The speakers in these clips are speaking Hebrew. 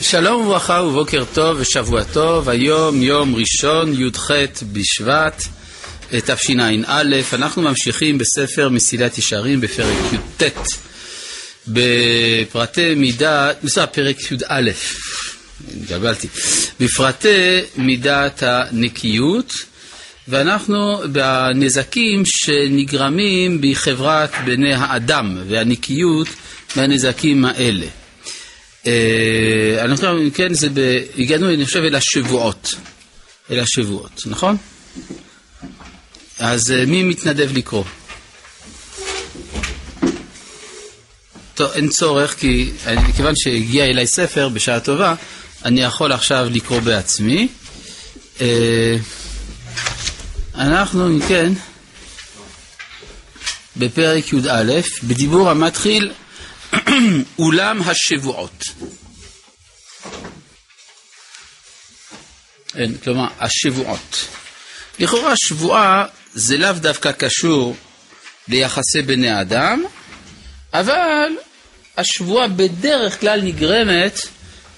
שלום וברכה ובוקר טוב ושבוע טוב, היום יום ראשון י"ח בשבט תשע"א, אנחנו ממשיכים בספר מסילת ישרים בפרק י"ט בפרטי מידה, בסדר, פרק י"א, התגלגלתי, בפרטי מידת הנקיות ואנחנו בנזקים שנגרמים בחברת בני האדם והנקיות מהנזקים האלה. אה, אנחנו, כן, זה ב... הגענו, אני חושב, אל השבועות. אל השבועות, נכון? אז אה, מי מתנדב לקרוא? טוב, אין צורך, כי כיוון שהגיע אליי ספר בשעה טובה, אני יכול עכשיו לקרוא בעצמי. אה, אנחנו, אם כן, בפרק י"א, בדיבור המתחיל אולם השבועות. אין, כלומר, השבועות. לכאורה שבועה זה לאו דווקא קשור ליחסי בני האדם, אבל השבועה בדרך כלל נגרמת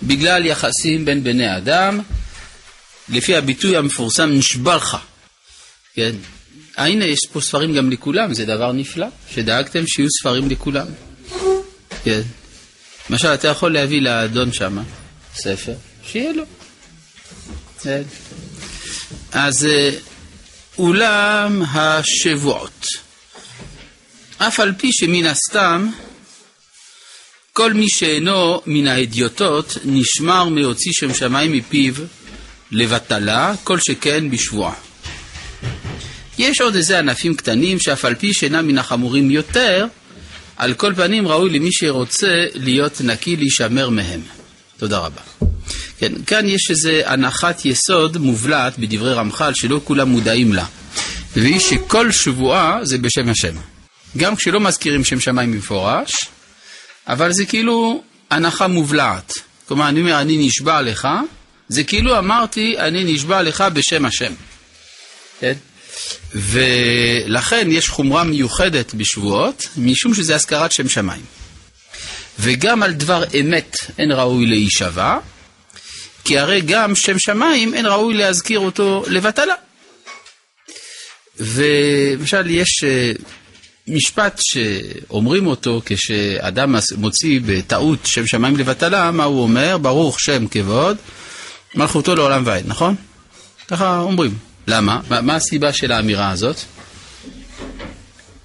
בגלל יחסים בין בני אדם, לפי הביטוי המפורסם נשבע לך. כן? הנה, יש פה ספרים גם לכולם, זה דבר נפלא, שדאגתם שיהיו ספרים לכולם. כן. למשל, אתה יכול להביא לאדון שם ספר, שיהיה לו. כן. אז אה, אולם השבועות. אף על פי שמן הסתם כל מי שאינו מן ההדיוטות נשמר מהוציא שם שמיים מפיו לבטלה, כל שכן בשבועה. יש עוד איזה ענפים קטנים שאף על פי שאינם מן החמורים יותר, על כל פנים ראוי למי שרוצה להיות נקי להישמר מהם. תודה רבה. כן, כאן יש איזו הנחת יסוד מובלעת בדברי רמח"ל שלא כולם מודעים לה, והיא שכל שבועה זה בשם השם. גם כשלא מזכירים שם שמיים במפורש, אבל זה כאילו הנחה מובלעת. כלומר, אני אומר, אני נשבע לך, זה כאילו אמרתי, אני נשבע לך בשם השם. כן? ולכן יש חומרה מיוחדת בשבועות, משום שזה הזכרת שם שמיים. וגם על דבר אמת אין ראוי להישבע, כי הרי גם שם שמיים אין ראוי להזכיר אותו לבטלה. ולמשל יש אה, משפט שאומרים אותו כשאדם מוציא בטעות שם שמיים לבטלה, מה הוא אומר? ברוך שם כבוד, מלכותו לעולם ועד, נכון? ככה אומרים. למה? מה, מה הסיבה של האמירה הזאת?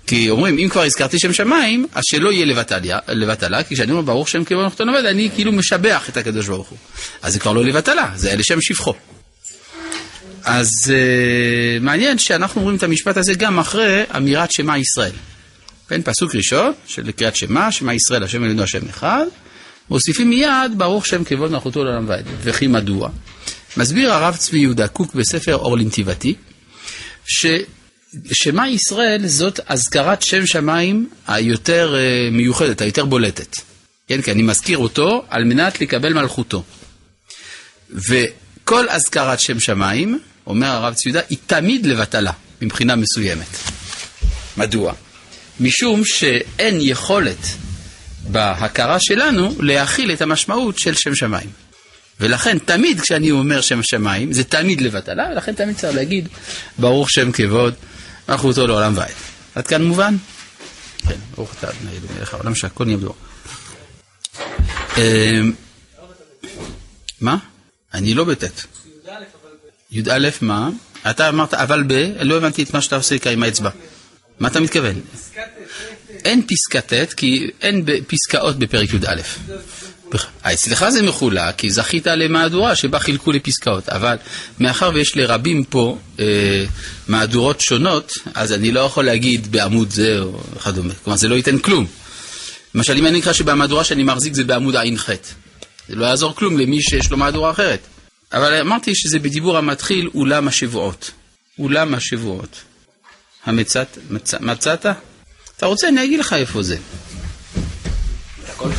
כי אומרים, אם כבר הזכרתי שם שמיים, אז שלא יהיה לבטלה, לבטלה כי כשאני אומר ברוך שם כבוד נחתון עובד, אני כאילו משבח את הקדוש ברוך הוא. אז זה כבר לא לבטלה, זה היה לשם שבחו. אז uh, מעניין שאנחנו אומרים את המשפט הזה גם אחרי אמירת שמע ישראל. כן, פסוק ראשון של קריאת שמע, שמע ישראל, השם אלוהינו השם אחד, מוסיפים מיד ברוך שם כבוד מלכותו לעולם ועד. וכי מדוע? מסביר הרב צבי יהודה קוק בספר אור לנתיבתי, ששמע ישראל זאת אזכרת שם שמיים היותר אה, מיוחדת, היותר בולטת. כן, כי אני מזכיר אותו על מנת לקבל מלכותו. וכל אזכרת שם שמיים, אומר הרב צבי יהודה, היא תמיד לבטלה, מבחינה מסוימת. מדוע? משום שאין יכולת בהכרה שלנו להכיל את המשמעות של שם שמיים. ולכן תמיד כשאני אומר שם שמיים, זה תמיד לבטלה, ולכן תמיד צריך להגיד ברוך שם כבוד, מלכותו לעולם ועד. עד כאן מובן? כן, ברוך אתה אדוני אלוהים מלך העולם שהכל נהיה בדור. אמ, מה? אני לא בט'. י"א מה? אתה אמרת אבל ב, לא הבנתי את מה שאתה עושה עם האצבע. מה אתה מתכוון? אין פסקת ט' כי אין פסקאות בפרק י"א. אצלך זה מחולק, כי זכית למהדורה שבה חילקו לפסקאות, אבל מאחר ויש לרבים פה אה, מהדורות שונות, אז אני לא יכול להגיד בעמוד זה או וכדומה. כלומר, זה לא ייתן כלום. למשל, אם אני אקרא שבמהדורה שאני מחזיק זה בעמוד ע"ח, זה לא יעזור כלום למי שיש לו מהדורה אחרת. אבל אמרתי שזה בדיבור המתחיל אולם השבועות. אולם השבועות. המצאת, מצ... מצאת? אתה רוצה, אני אגיד לך איפה זה. הכל.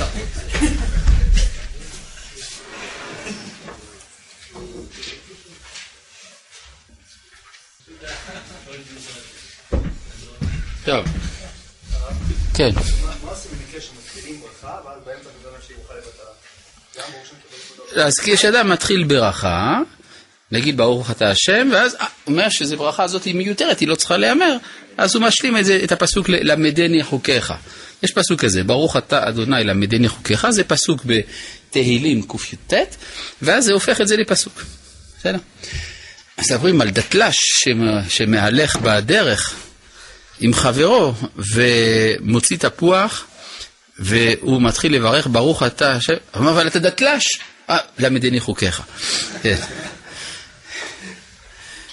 ברור שם אז כשאדם מתחיל ברכה, נגיד ברוך אתה השם, ואז הוא אומר שזו ברכה הזאת היא מיותרת, היא לא צריכה להיאמר, אז הוא משלים את, זה, את הפסוק למדני חוקיך. יש פסוק כזה, ברוך אתה אדוני למדני חוקיך, זה פסוק בתהילים קי"ט, ואז זה הופך את זה לפסוק. בסדר? מדברים על דתל"ש שמהלך בדרך עם חברו ומוציא תפוח והוא מתחיל לברך ברוך אתה השם, אבל אתה דתל"ש, אה, למדני חוקיך. כן.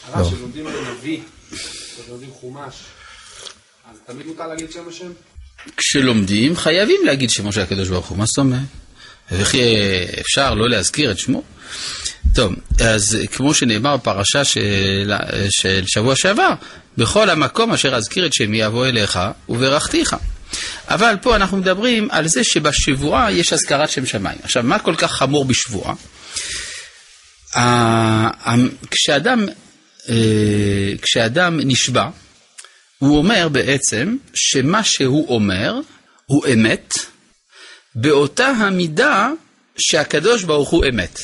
הרב, כשלומדים נביא, כשלומדים חומש, אז תמיד מותר להגיד שם השם? כשלומדים חייבים להגיד שמו של הקדוש ברוך הוא, מה זאת אומרת? וכי אפשר לא להזכיר את שמו? טוב, אז כמו שנאמר בפרשה של, של שבוע שעבר, בכל המקום אשר אזכיר את שמי אבוא אליך וברכתיך. אבל פה אנחנו מדברים על זה שבשבועה יש אזכרת שם שמיים. עכשיו, מה כל כך חמור בשבועה? כשאדם, אה, כשאדם נשבע, הוא אומר בעצם שמה שהוא אומר הוא אמת, באותה המידה שהקדוש ברוך הוא אמת.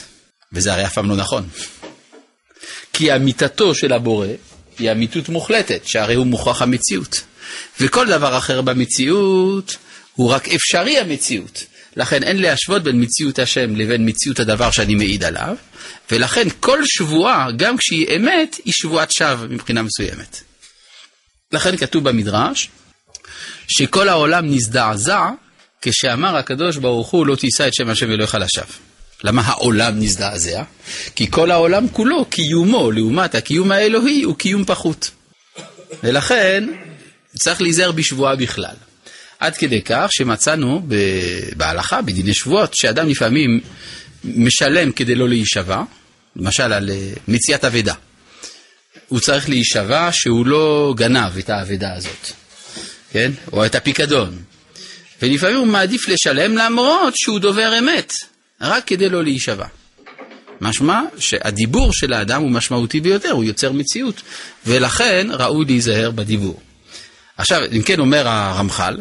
וזה הרי אף פעם לא נכון. כי אמיתתו של הבורא היא אמיתות מוחלטת, שהרי הוא מוכרח המציאות. וכל דבר אחר במציאות הוא רק אפשרי המציאות. לכן אין להשוות בין מציאות השם לבין מציאות הדבר שאני מעיד עליו, ולכן כל שבועה, גם כשהיא אמת, היא שבועת שווא מבחינה מסוימת. לכן כתוב במדרש, שכל העולם נזדעזע כשאמר הקדוש ברוך הוא לא תישא את שם השם אלוהיך לשווא. למה העולם נזדעזע? כי כל העולם כולו, קיומו לעומת הקיום האלוהי, הוא קיום פחות. ולכן צריך להיזהר בשבועה בכלל. עד כדי כך שמצאנו בהלכה, בדיני שבועות, שאדם לפעמים משלם כדי לא להישבע, למשל על אה, מציאת אבדה. הוא צריך להישבע שהוא לא גנב את האבדה הזאת, כן? או את הפיקדון. ולפעמים הוא מעדיף לשלם למרות שהוא דובר אמת, רק כדי לא להישבע. משמע שהדיבור של האדם הוא משמעותי ביותר, הוא יוצר מציאות, ולכן ראוי להיזהר בדיבור. עכשיו, אם כן אומר הרמח"ל,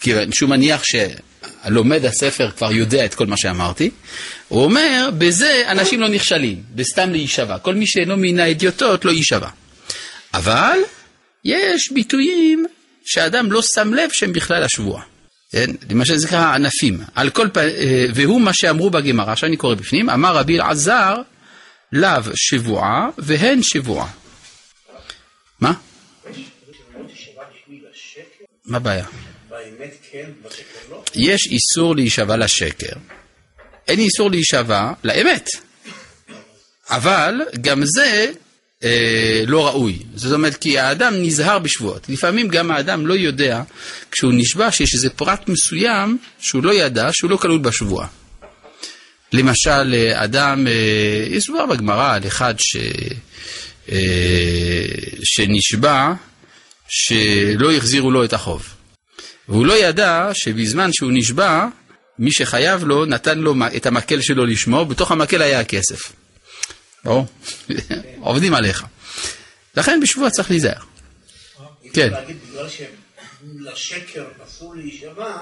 כיוון שהוא מניח שהלומד הספר כבר יודע את כל מה שאמרתי, הוא אומר, בזה אנשים לא נכשלים, בסתם להישבע. כל מי שאינו מן האדיוטות לא יישבע. אבל יש ביטויים שאדם לא שם לב שהם בכלל השבועה. כן? למשל זה נקרא ענפים. על כל פ... אה, והוא מה שאמרו בגמרא, עכשיו אני קורא בפנים, אמר רבי אלעזר, לאו שבועה והן שבועה. מה? מה הבעיה? יש איסור להישבע לשקר, אין איסור להישבע לאמת. אבל גם זה אה, לא ראוי. זאת אומרת, כי האדם נזהר בשבועות. לפעמים גם האדם לא יודע, כשהוא נשבע, שיש איזה פרט מסוים שהוא לא ידע, שהוא לא כלול בשבועה. למשל, אה, אדם, אה, יש דבר בגמרא על אחד ש, אה, שנשבע שלא החזירו לו את החוב. והוא לא ידע שבזמן שהוא נשבע, מי שחייב לו נתן לו את המקל שלו לשמור, בתוך המקל היה הכסף. ברור? עובדים עליך. לכן בשבוע צריך להיזהר. כן. להגיד בגלל שלשקר אסור להישבע,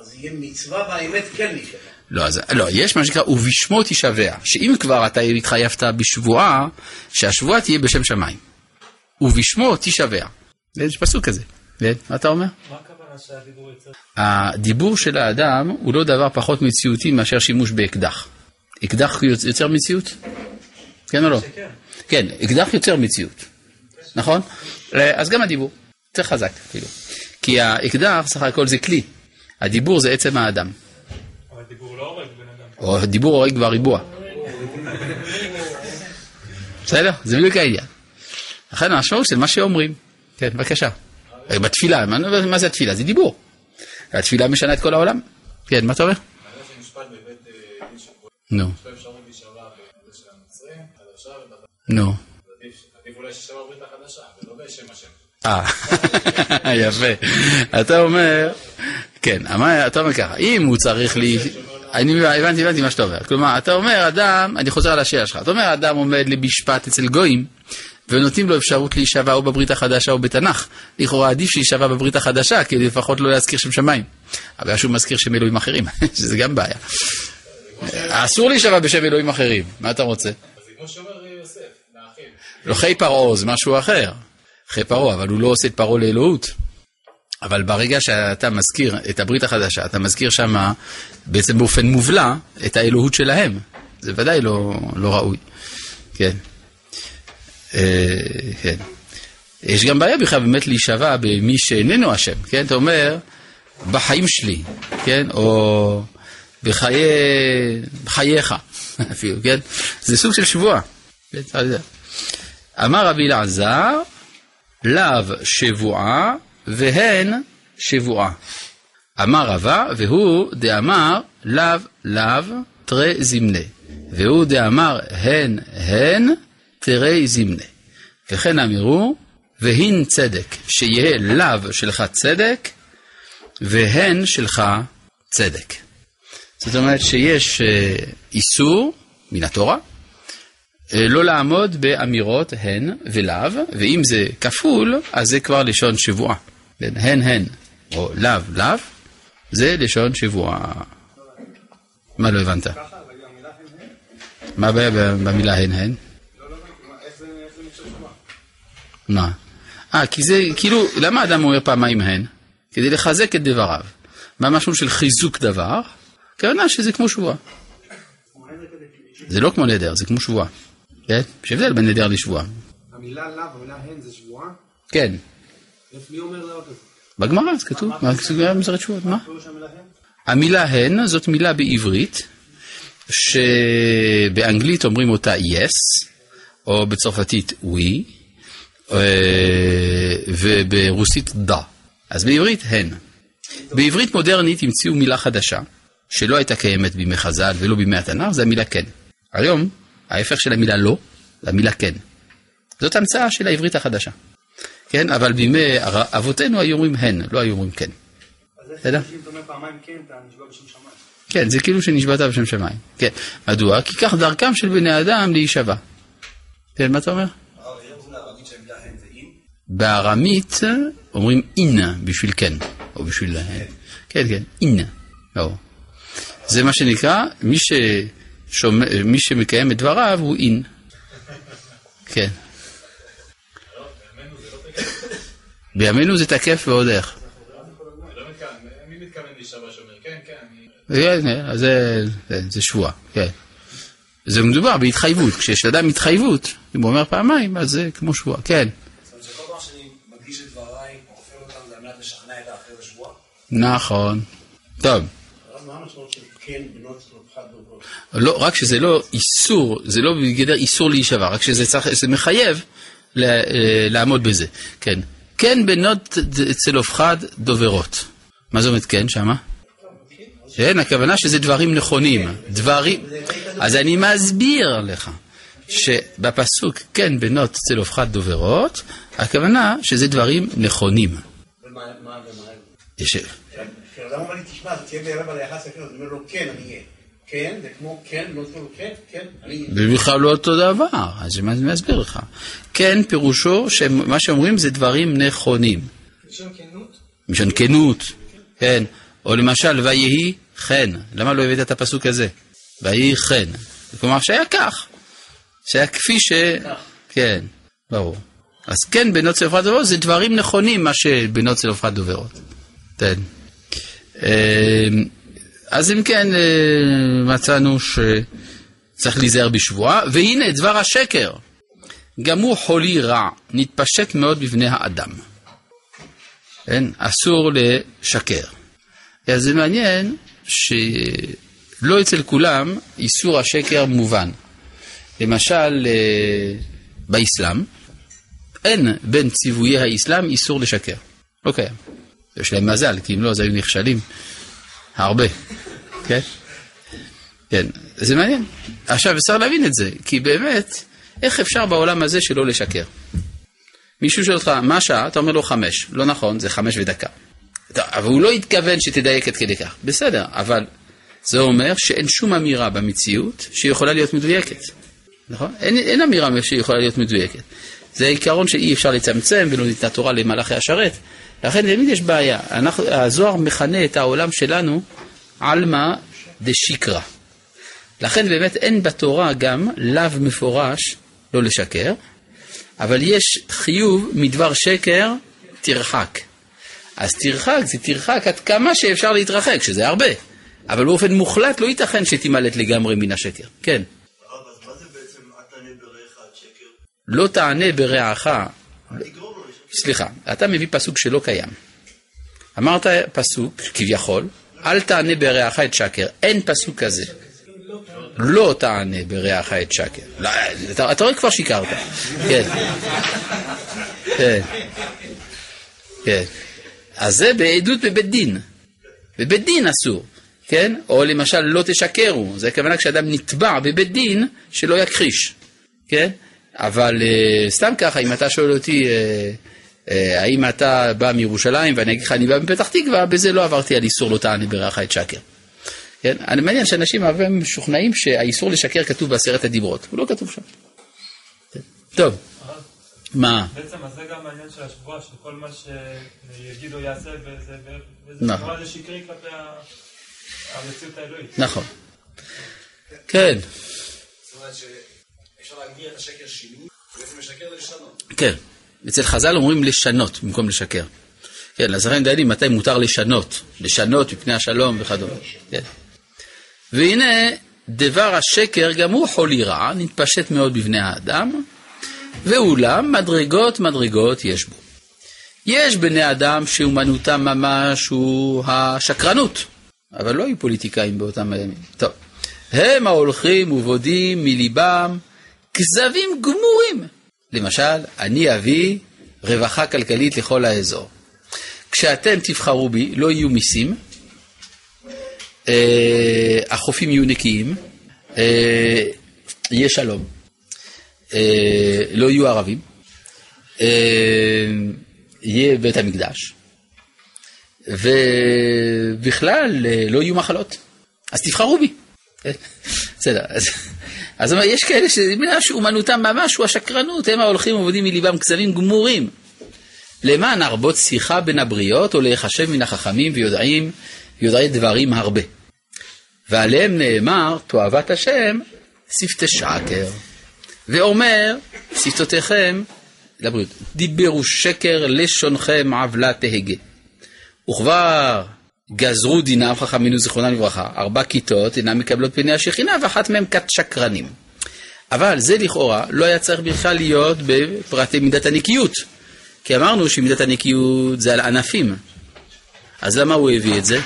אז יהיה מצווה והאמת כן להישבע. לא, אז, לא, יש מה שנקרא ובשמו תישבע, שאם כבר אתה התחייבת בשבועה, שהשבועה תהיה בשם שמיים. ובשמו תישבע. יש פסוק כזה. כן, מה אתה אומר? מה הכוונה שהדיבור יוצר? הדיבור של האדם הוא לא דבר פחות מציאותי מאשר שימוש באקדח. אקדח יוצר מציאות? כן או לא? כן, אקדח יוצר מציאות, נכון? אז גם הדיבור, יותר חזק אפילו. כי האקדח, סך הכל זה כלי, הדיבור זה עצם האדם. אבל דיבור לא הורג בן אדם. או דיבור הורג בריבוע. בסדר? זה בדיוק העניין. לכן המשמעות של מה שאומרים. כן, בבקשה. בתפילה, מה זה התפילה? זה דיבור. התפילה משנה את כל העולם. כן, מה אתה אומר? נו. נו. אה, יפה. אתה אומר, כן, אתה אומר ככה, אם הוא צריך לי... אני הבנתי, הבנתי מה שאתה אומר. כלומר, אתה אומר, אדם, אני חוזר על השאלה שלך, אתה אומר, אדם עומד למשפט אצל גויים, ונותנים לו אפשרות להישבע או בברית החדשה או בתנ"ך. לכאורה עדיף שיישבע בברית החדשה, כי לפחות לא להזכיר שם שמיים. אבל שהוא מזכיר שם אלוהים אחרים, שזה גם בעיה. אסור להישבע בשם אלוהים אחרים, מה אתה רוצה? זה כמו שאומר לא חי פרעה זה משהו אחר. חי פרעה, אבל הוא לא עושה את פרעה לאלוהות. אבל ברגע שאתה מזכיר את הברית החדשה, אתה מזכיר שם בעצם באופן מובלע את האלוהות שלהם. זה ודאי לא, לא ראוי. כן. אה, כן. יש גם בעיה בכלל באמת להישבע במי שאיננו אשם, כן? אתה אומר, בחיים שלי, כן? או בחיי... בחייך, אפילו, כן? זה סוג של שבועה. כן. אמר רבי אלעזר, לאו שבועה והן שבועה. אמר רבה, והוא דאמר לאו לאו תרי זמנה. והוא דאמר הן הן תרי זמנה. וכן אמרו, והין צדק, שיהיה לאו שלך צדק, והן שלך צדק. זאת אומרת שיש אה, איסור מן התורה לא לעמוד באמירות הן ולאו, ואם זה כפול, אז זה כבר לשון שבועה. הן הן או לאו לאו, זה לשון שבועה. מה לא הבנת? מה הבעיה במילה הן הן? מה? אה, כי זה, כאילו, למה אדם אומר פעמיים הן? כדי לחזק את דבריו. מה המשמעות של חיזוק דבר? הכוונה שזה כמו שבועה. זה לא כמו נדר, זה כמו שבועה. כן? יש הבדל בין נדר לשבועה. המילה לאו, המילה הן זה שבועה? כן. מי אומר דבר כזה? בגמרא זה כתוב, מה במסכת שבועות, מה? המילה הן זאת מילה בעברית, שבאנגלית אומרים אותה yes, או בצרפתית oui, אה, וברוסית da. אז בעברית הן. בעברית מודרנית המציאו מילה חדשה, שלא הייתה קיימת בימי חז"ל ולא בימי התנ"ך, זה המילה כן. היום, ההפך של המילה לא, זה המילה כן. זאת המצאה של העברית החדשה. כן, אבל בימי אבותינו היו אומרים הן, לא היו אומרים כן. בסדר? כן, זה כאילו שנשבעת בשם שמיים. כן. מדוע? כי כך דרכם של בני אדם להישבע. כן, מה אתה אומר? בארמית אומרים אין בשביל כן, או בשביל הן. כן, כן, אין. לא. זה מה שנקרא, מי, ששומע, מי שמקיים את דבריו הוא אין. כן. בימינו זה תקף ועוד איך. כן, כן, כן, אז זה שבועה, כן. זה מדובר בהתחייבות, כשיש לאדם התחייבות, אם הוא אומר פעמיים, אז זה כמו שבועה, כן. נכון. טוב. לא, רק שזה לא איסור, זה לא בגדר איסור להישבע, רק שזה צריך, זה מחייב לעמוד בזה, כן. כן בנות צלופחד דוברות. מה זאת אומרת כן שמה? כן, הכוונה שזה דברים נכונים. דברים... אז אני מסביר לך שבפסוק כן בנות צלופחד דוברות, הכוונה שזה דברים נכונים. יש... כשאדם אומר לי, תשמע, תהיה בערב על היחס אחר, אני אומר לו, כן, אני אהיה. כן, זה כמו כן, לא תקראו כן, כן, אני... זה בכלל לא אותו דבר, אז אני מסביר לך. כן, פירושו שמה שאומרים זה דברים נכונים. לשון כנות? משון כנות, כן. או למשל, ויהי חן. למה לא הבאת את הפסוק הזה? ויהי חן. כלומר שהיה כך. שהיה כפי ש... כן, ברור. אז כן, בנות צלופחת דוברות זה דברים נכונים, מה שבנות צלופחת דוברות. כן. אז אם כן, אה, מצאנו שצריך להיזהר בשבועה, והנה דבר השקר, גם הוא חולי רע, נתפשט מאוד בבני האדם. כן? אסור לשקר. אז זה מעניין שלא אצל כולם איסור השקר מובן. למשל, אה, באסלאם, אין בין ציוויי האסלאם איסור לשקר. לא קיים. יש להם מזל, כי אם לא, אז היו נכשלים הרבה. כן? כן, זה מעניין. עכשיו, אפשר להבין את זה, כי באמת, איך אפשר בעולם הזה שלא לשקר? מישהו שואל אותך, מה השעה? אתה אומר לו חמש. לא נכון, זה חמש ודקה. אבל הוא לא התכוון שתדייק עד כדי כך. בסדר, אבל זה אומר שאין שום אמירה במציאות שיכולה להיות מדויקת. נכון? אין, אין אמירה שיכולה להיות מדויקת. זה עיקרון שאי אפשר לצמצם ולא ניתנה תורה למלאכי השרת. לכן תמיד יש בעיה. אנחנו, הזוהר מכנה את העולם שלנו עלמא דשיקרא. לכן באמת אין בתורה גם לאו מפורש לא לשקר, אבל יש חיוב מדבר שקר תרחק. אז תרחק זה תרחק עד כמה שאפשר להתרחק, שזה הרבה. אבל באופן מוחלט לא ייתכן שתימלט לגמרי מן השקר. כן. לא תענה ברעך, סליחה, אתה מביא פסוק שלא קיים. אמרת פסוק, כביכול, אל תענה ברעך את שקר. אין פסוק כזה. לא תענה ברעך את שקר. לא, אתה, רואה כבר שיקרת. כן. כן. כן. אז זה בעדות בבית דין. בבית דין אסור, כן? או למשל לא תשקרו, זה הכוונה כשאדם נתבע בבית דין שלא יכחיש, כן? אבל uh, סתם ככה, אם אתה שואל אותי uh, האם אתה בא מירושלים ואני אגיד לך אני בא מפתח תקווה, בזה לא עברתי על איסור לא תענה ברעך את שקר. כן? אני מעניין שאנשים הרבה משוכנעים שהאיסור לשקר כתוב בעשרת הדיברות, הוא לא כתוב שם. כן. טוב, מה? בעצם אז זה גם העניין של השבועה, שכל מה שיגיד או יעשה, וזה נכון. זה שקרי כלפי המציאות האלוהית. נכון. כן, זאת אומרת שאפשר להגדיר את השקר שינוי, בעצם לשקר זה לשנות. כן. אצל חז"ל אומרים לשנות במקום לשקר. כן, אז לכן דיינים מתי מותר לשנות, לשנות מפני השלום וכדומה. כן. והנה, דבר השקר גם הוא חולי רע, נתפשט מאוד בבני האדם, ואולם מדרגות מדרגות יש בו. יש בני אדם שאומנותם ממש הוא השקרנות, אבל לא היו פוליטיקאים באותם הימים. טוב, הם ההולכים ובודים מליבם כזבים גמורים. למשל, אני אביא רווחה כלכלית לכל האזור. כשאתם תבחרו בי, לא יהיו מיסים, אה, החופים יהיו נקיים, אה, יהיה שלום, אה, לא יהיו ערבים, אה, יהיה בית המקדש, ובכלל אה, לא יהיו מחלות. אז תבחרו בי. כן? בסדר, אז, אז יש כאלה שאומנותם ממש הוא השקרנות, הם ההולכים ועובדים מליבם כזבים גמורים. למען הרבות שיחה בין הבריות, או להיחשב מן החכמים ויודעים, יודעי דברים הרבה. ועליהם נאמר, תועבת השם, שפתי שקר. ואומר, שפתותיכם, לבריאות, דיברו שקר לשונכם עוולה תהגה. וכבר גזרו דינם חכמינו זיכרונם לברכה, ארבע כיתות אינן מקבלות פני השכינה, ואחת מהן כת שקרנים. אבל זה לכאורה לא היה צריך בכלל להיות בפרטי מידת הנקיות. כי אמרנו שמידת הנקיות זה על ענפים. אז למה הוא הביא את זה?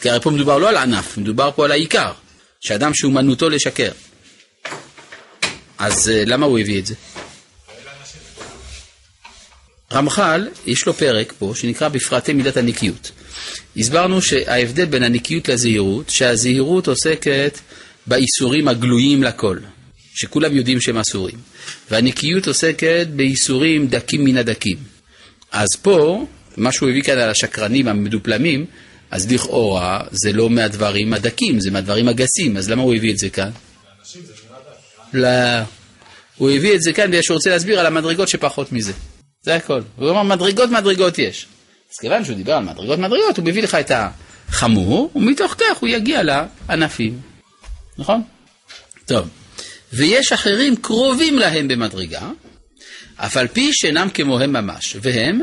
כי הרי פה מדובר לא על ענף, מדובר פה על העיקר, שאדם שאומנותו לשקר. אז אה, למה הוא הביא את זה? רמח"ל, יש לו פרק פה שנקרא בפרטי מידת הנקיות. הסברנו שההבדל בין הנקיות לזהירות, שהזהירות עוסקת באיסורים הגלויים לכל, שכולם יודעים שהם אסורים, והנקיות עוסקת באיסורים דקים מן הדקים. אז פה, מה שהוא הביא כאן על השקרנים המדופלמים, אז לכאורה זה לא מהדברים הדקים, זה מהדברים הגסים, אז למה הוא הביא את זה כאן? לא. הוא הביא את זה כאן בגלל שהוא רוצה להסביר על המדרגות שפחות מזה. זה הכל. הוא אמר מדרגות מדרגות יש. אז כיוון שהוא דיבר על מדרגות מדרגות, הוא מביא לך את החמור, ומתוך כך הוא יגיע לענפים. נכון? טוב. ויש אחרים קרובים להם במדרגה, אף על פי שאינם כמוהם ממש, והם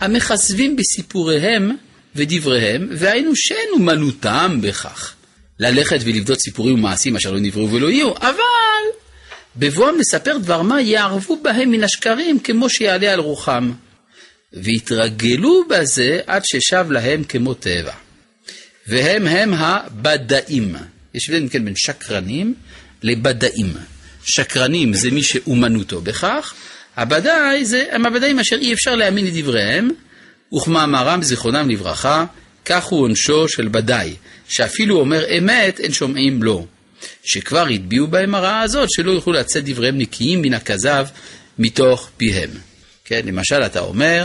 המכסבים בסיפוריהם ודבריהם, והיינו שאין אומנותם בכך. ללכת ולבדות סיפורים ומעשים אשר לא נבראו ולא יהיו, אבל בבואם לספר דבר מה יערבו בהם מן השקרים כמו שיעלה על רוחם. והתרגלו בזה עד ששב להם כמו טבע. והם הם הבדאים. יש הבדל כן בין שקרנים לבדאים. שקרנים זה מי שאומנותו בכך, הבדאי זה הם הבדאים אשר אי אפשר להאמין לדבריהם, וכמאמרם זיכרונם לברכה, כך הוא עונשו של בדאי, שאפילו אומר אמת אין שומעים לו. שכבר הטביעו בהם הרעה הזאת, שלא יוכלו לצאת דבריהם נקיים מן הכזב מתוך פיהם. כן, למשל אתה אומר,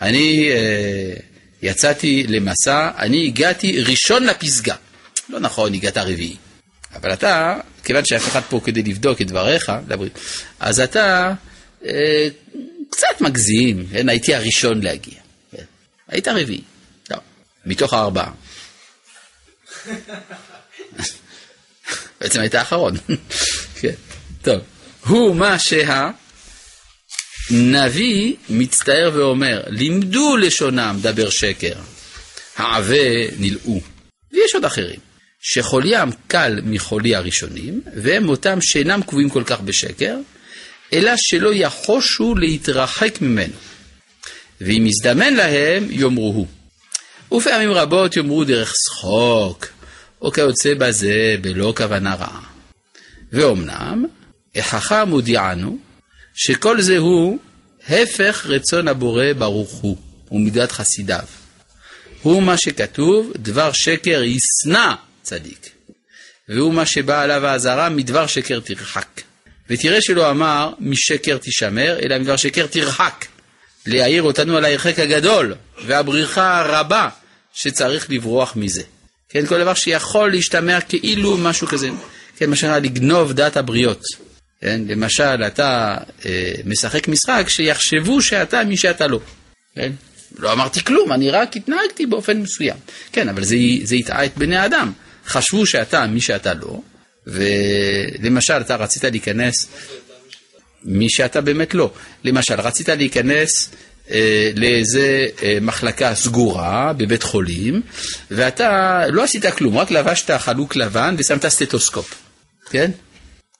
אני אה, יצאתי למסע, אני הגעתי ראשון לפסגה. לא נכון, הגעת רביעי. אבל אתה, כיוון שאף אחד פה כדי לבדוק את דבריך, לברית, אז אתה אה, קצת מגזים, כן? הייתי הראשון להגיע. כן? היית רביעי. לא, מתוך הארבעה. בעצם היית האחרון. כן, טוב. הוא מה שהנביא מצטער ואומר, לימדו לשונם דבר שקר, העבה נלאו. ויש עוד אחרים, שחוליים קל מחולי הראשונים, והם אותם שאינם קבועים כל כך בשקר, אלא שלא יחושו להתרחק ממנו. ואם יזדמן להם, יאמרו הוא. ופעמים רבות יאמרו דרך שחוק, או כיוצא בזה בלא כוונה רעה. ואומנם, החכם הודיענו שכל זה הוא הפך רצון הבורא ברוך הוא, ומידת חסידיו. הוא מה שכתוב, דבר שקר ישנא צדיק. והוא מה שבא עליו האזהרה, מדבר שקר תרחק. ותראה שלא אמר משקר תשמר, אלא מדבר שקר תרחק. להעיר אותנו על ההרחק הגדול והבריחה הרבה שצריך לברוח מזה. כן, כל דבר שיכול להשתמע כאילו משהו כזה. כן, למשל לגנוב דעת הבריות. כן, למשל, אתה אה, משחק משחק שיחשבו שאתה מי שאתה לא. כן? לא אמרתי כלום, אני רק התנהגתי באופן מסוים. כן, אבל זה, זה הטעה את בני האדם. חשבו שאתה מי שאתה לא, ולמשל, אתה רצית להיכנס, מי שאתה באמת לא. למשל, רצית להיכנס לאיזה אה, מחלקה סגורה בבית חולים, ואתה לא עשית כלום, רק לבשת חלוק לבן ושמת סטטוסקופ, כן?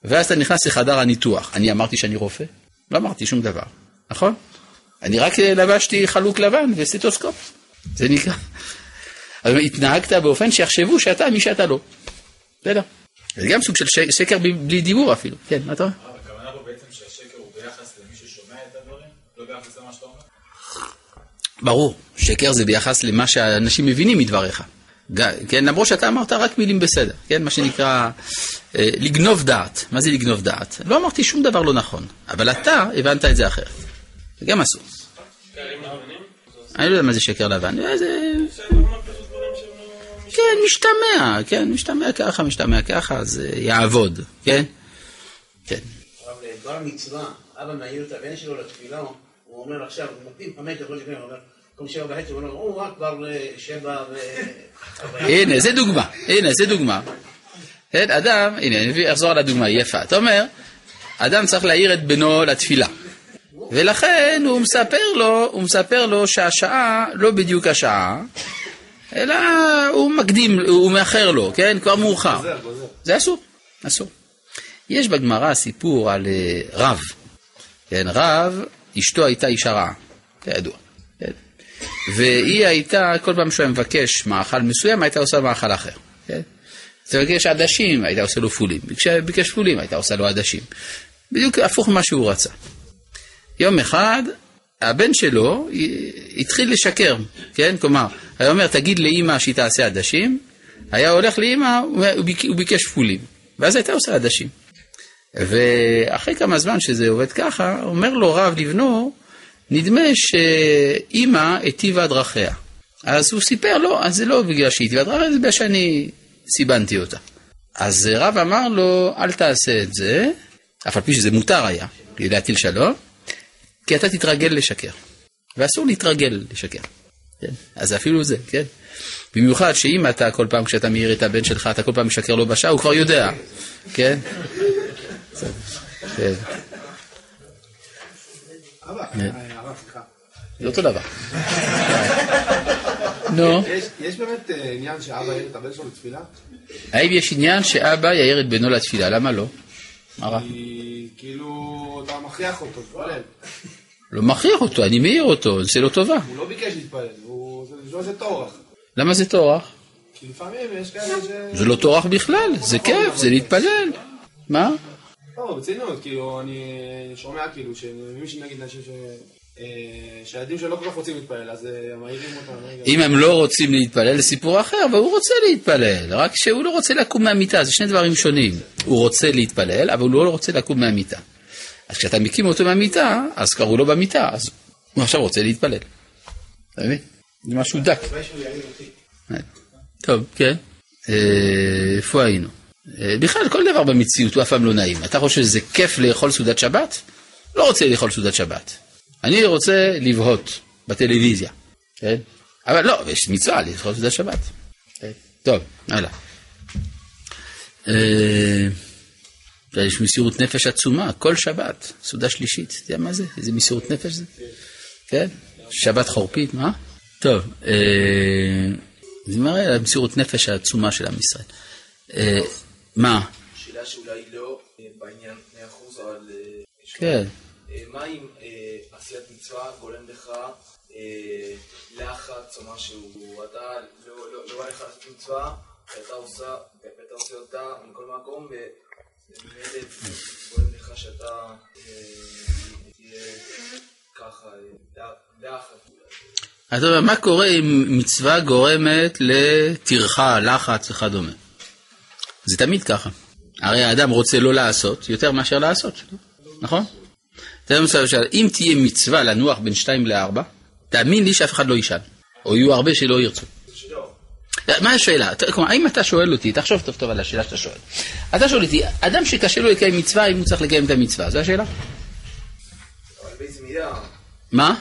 ואז אתה נכנס לחדר הניתוח. אני אמרתי שאני רופא? לא אמרתי שום דבר, נכון? אני רק לבשתי חלוק לבן וסטטוסקופ, זה נקרא. אבל התנהגת באופן שיחשבו שאתה מי שאתה לא. בסדר. זה גם סוג של שקר בלי דיבור אפילו. כן, מה אתה אומר? ברור, שקר זה ביחס למה שאנשים מבינים מדבריך. כן, למרות שאתה אמרת רק מילים בסדר, כן, מה שנקרא אה, לגנוב דעת. מה זה לגנוב דעת? לא אמרתי שום דבר לא נכון, אבל אתה הבנת את זה אחרת. זה גם אסור. אני לא יודע מה זה שקר לבן, אה, זה... כן, משתמע, כן, משתמע ככה, משתמע ככה, זה יעבוד, כן? כן. אבל דבר מצווה, אבא מעיר את הבן שלו לתפילה, הוא אומר עכשיו, נותנים חמש דקות לפני, הוא אומר, במקום שבע וחצי, הוא אומר, הוא רק כבר אה, שבע ו... הנה, זה דוגמה, הנה, זה דוגמה. כן, אדם, הנה, אני אחזור על הדוגמה, יפה. אתה אומר, אדם צריך להעיר את בנו לתפילה. ולכן הוא מספר לו, הוא מספר לו שהשעה לא בדיוק השעה, אלא הוא מקדים, הוא מאחר לו, כן? כבר מאוחר. זה אסור, אסור. יש בגמרא סיפור על אה, רב. כן, רב, אשתו הייתה אישה רעה, כידוע. כן? והיא הייתה, כל פעם שהוא היה מבקש מאכל מסוים, הייתה עושה מאכל אחר. כן? ביקש עדשים, הייתה עושה לו פולים. ביקש פולים, הייתה עושה לו עדשים. בדיוק הפוך ממה שהוא רצה. יום אחד הבן שלו התחיל לשקר, כן? כלומר, היה אומר, תגיד לאימא שהיא תעשה עדשים, היה הולך לאימא, הוא ביקש פולים, ואז הייתה עושה עדשים. ואחרי כמה זמן שזה עובד ככה, אומר לו רב לבנו, נדמה שאימא היטיבה דרכיה. אז הוא סיפר לא, אז זה לא בגלל שהיא היטיבה דרכיה, זה בגלל שאני סיבנתי אותה. אז רב אמר לו, אל תעשה את זה, אף על פי שזה מותר היה, להטיל שלום, כי אתה תתרגל לשקר. ואסור להתרגל לשקר. כן? אז אפילו זה, כן? במיוחד שאם אתה כל פעם כשאתה מעיר את הבן שלך, אתה כל פעם משקר לו בשעה, הוא כבר יודע, כן? אבא, כן. זה אותו דבר. נו, יש- באמת אה, עניין שאבא העיר את הבן שלו לתפילה? האם יש עניין שאבא יעיר את בנו לתפילה? למה לא? מה רע? כי כאילו אתה מכריח אותו, להתפלל. לא מכריח אותו, אני מעיר אותו, זה לא טובה. הוא לא ביקש להתפלל, לא זה טורח. למה זה טורח? כי לפעמים יש כאלה ש... זה לא טורח בכלל, זה כיף, זה להתפלל. מה? לא, ברצינות, כאילו, אני שומע כאילו, שמי שנגיד אנשים ש... אה, שהילדים שלו לא כל כך רוצים להתפלל, אז אה, מעירים אותם. רגע. אם הם לא רוצים להתפלל, זה סיפור אחר, והוא רוצה להתפלל, רק שהוא לא רוצה לקום מהמיטה, זה שני דברים שונים. הוא רוצה להתפלל, אבל הוא לא רוצה לקום מהמיטה. אז כשאתה מקים אותו מהמיטה, אז קראו לו במיטה, אז הוא עכשיו רוצה להתפלל. אתה מבין? זה משהו דק. טוב, כן. אה, איפה היינו? אה, בכלל, כל דבר במציאות הוא אף פעם לא נעים. אתה חושב שזה כיף לאכול סעודת שבת? לא רוצה לאכול סעודת שבת. אני רוצה לבהות בטלוויזיה, כן? אבל לא, יש מצווה לאכול סעודת שבת. כן. טוב, הלאה. אה, יש מסירות נפש עצומה, כל שבת, סעודה שלישית, אתה יודע מה זה? איזה מסירות נפש זה? כן? שבת חורפית, מה? טוב, אה, זה מראה על המסירות נפש העצומה של עם ישראל. מה? שאלה שאולי לא אה, בעניין 100% אבל... אה, כן. אה, מה אם עשיית מצווה גורם לך לחץ או משהו, אתה לא לא- לא בא לך לעשות מצווה, ואתה עושה, ואתה עושה אותה מכל מקום, וממילא גורם לך שאתה תהיה ככה, לחץ. אומר, מה קורה אם מצווה גורמת לטרחה, לחץ וכדומה? זה תמיד ככה. הרי האדם רוצה לא לעשות יותר מאשר לעשות, נכון? אם תהיה מצווה לנוח בין 2 ל-4, תאמין לי שאף אחד לא יישן, או יהיו הרבה שלא ירצו. מה השאלה? כלומר, האם אתה שואל אותי, תחשוב טוב טוב על השאלה שאתה שואל. אתה שואל אותי, אדם שקשה לו לקיים מצווה, האם הוא צריך לקיים את המצווה? זו השאלה? מה?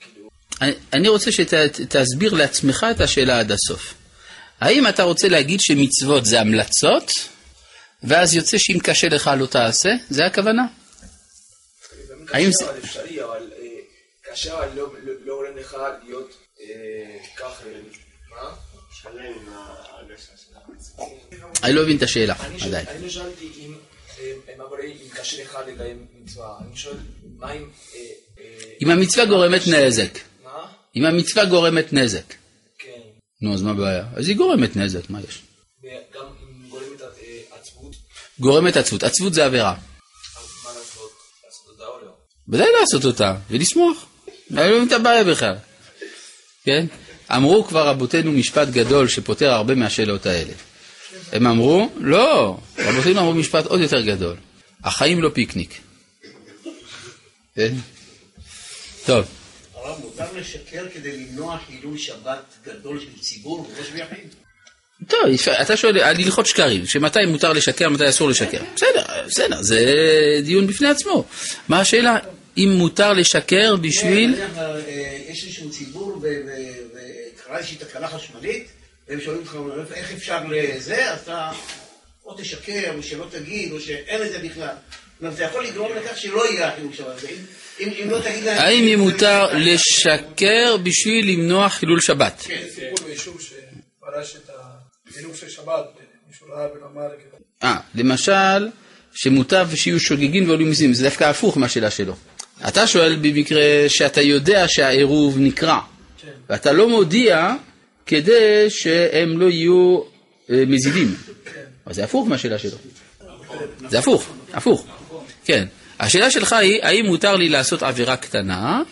כאילו, אני רוצה שתסביר לעצמך את השאלה עד הסוף. האם אתה רוצה להגיד שמצוות זה המלצות, ואז יוצא שאם קשה לך לא תעשה? זה הכוונה? האם זה- אפשרי, אבל אה, קשה אבל לא- לא לא גורם לך להיות אה, ככה, מה? שלם עם ההרגשה של המצווה. אני לא מבין את השאלה עדיין. אני לא שאלתי אם, אה, מה קורה אם קשה לך לקיים מצווה, אני שואל מה אם, אה, אה, אם המצווה גורמת נזק, מה? אם המצווה גורמת נזק, נו אז מה הבעיה? אז היא גורמת נזק, מה יש? וגם אם גורמת אה, עצבות, גורמת עצבות, עצבות זה עבירה. מה לעשות? לעשות אותה או לא? ודאי לעשות אותה, ולשמוח. לא את הבעיה בכלל. כן? אמרו כבר רבותינו משפט גדול שפותר הרבה מהשאלות האלה. הם אמרו, לא, רבותינו אמרו משפט עוד יותר גדול. החיים לא פיקניק. כן? טוב, הרב, מותר לשקר כדי למנוע חילול שבת גדול של ציבור וראש ויחיד? טוב, אתה שואל על הלכות שקרים, שמתי מותר לשקר, מתי אסור לשקר. בסדר, בסדר, זה דיון בפני עצמו. מה השאלה? אם מותר לשקר בשביל... נניח, אה, יש איזשהו ציבור וקרה איזושהי תקלה חשמלית, והם שואלים אותך, איך אפשר לזה, אתה או תשקר, או שלא תגיד, או שאין את זה בכלל. זה יכול לגרום לכך שלא יהיה החילול שבת. אם- לא תגיד להם... האם יהיה מותר לשקר בשביל למנוע חילול שבת? כן. סיפור ביישוב שפרש את החינוך של שבת, מישהו ראה ולמד. אה, למשל, שמוטב שיהיו שוגגין ועולים מיסים, זה דווקא הפוך מהשאלה שלו. אתה שואל במקרה שאתה יודע שהעירוב נקרע, ואתה לא מודיע כדי שהם לא יהיו אה, מזידים. אז זה הפוך מהשאלה שלו. זה הפוך, הפוך. כן. השאלה שלך היא, האם מותר לי לעשות עבירה קטנה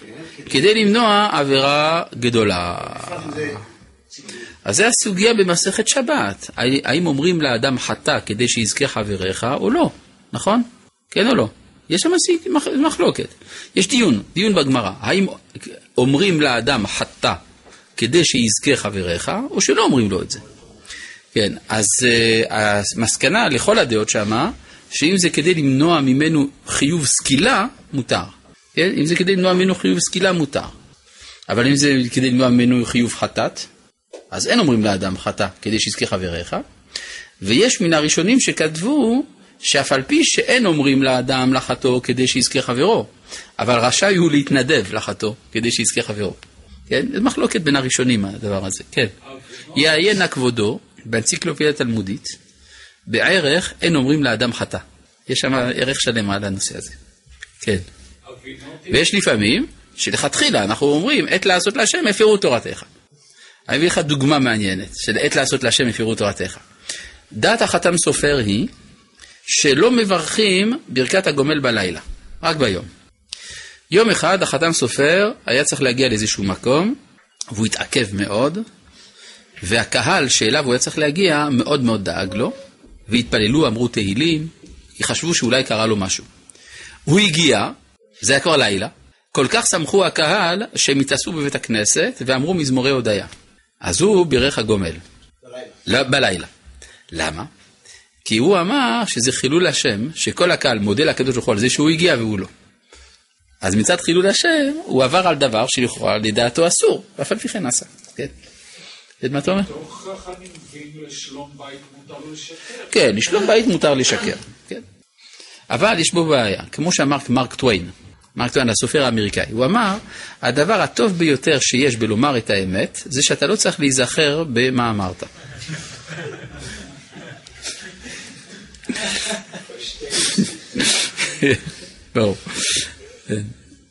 כדי למנוע עבירה גדולה? אז זה הסוגיה במסכת שבת. האם אומרים לאדם חטא כדי שיזכה חבריך או לא, נכון? כן או לא? יש שם מחלוקת. יש דיון, דיון בגמרא. האם אומרים לאדם חטא כדי שיזכה חבריך, או שלא אומרים לו את זה? כן, אז uh, המסקנה לכל הדעות שמה, שאם זה כדי למנוע ממנו חיוב סקילה, מותר. כן? אם זה כדי למנוע ממנו חיוב סקילה, מותר. אבל אם זה כדי למנוע ממנו חיוב חטאת, אז אין אומרים לאדם חטא כדי שיזכה חבריך, ויש מן הראשונים שכתבו שאף על פי שאין אומרים לאדם לחטוא כדי שיזכה חברו, אבל רשאי הוא להתנדב לחטוא כדי שיזכה חברו. כן? זו מחלוקת בין הראשונים הדבר הזה, כן. יעיין נא כבודו באנציקלופיה התלמודית, בערך אין אומרים לאדם חטא. יש שם ערך שלם על הנושא הזה. כן. ויש לפעמים שלכתחילה אנחנו אומרים עת לעשות להשם הפרו תורתך. אני אביא לך דוגמה מעניינת של עת לעשות להשם הפרו תורתך. דעת החתם סופר היא שלא מברכים ברכת הגומל בלילה, רק ביום. יום אחד החתם סופר היה צריך להגיע לאיזשהו מקום והוא התעכב מאוד והקהל שאליו הוא היה צריך להגיע מאוד מאוד דאג לו והתפללו, אמרו תהילים, כי חשבו שאולי קרה לו משהו. הוא הגיע, זה היה כבר לילה, כל כך שמחו הקהל שהם התעשו בבית הכנסת ואמרו מזמורי הודיה. אז הוא בירך הגומל. בלילה. בלילה. למה? כי הוא אמר שזה חילול השם, שכל הקהל מודה לקדוש ברוך הוא על זה שהוא הגיע והוא לא. אז מצד חילול השם, הוא עבר על דבר שלכאורה לדעתו אסור, ואף על פי כן עשה. כן? מה אתה אומר? תוך חכמים ואם לשלום בית מותר לשקר. כן, לשלום בית מותר לשקר, כן. אבל יש בו בעיה, כמו שאמר מרק טוויין, מרק טוויין, הסופר האמריקאי, הוא אמר, הדבר הטוב ביותר שיש בלומר את האמת, זה שאתה לא צריך להיזכר במה אמרת. ברור.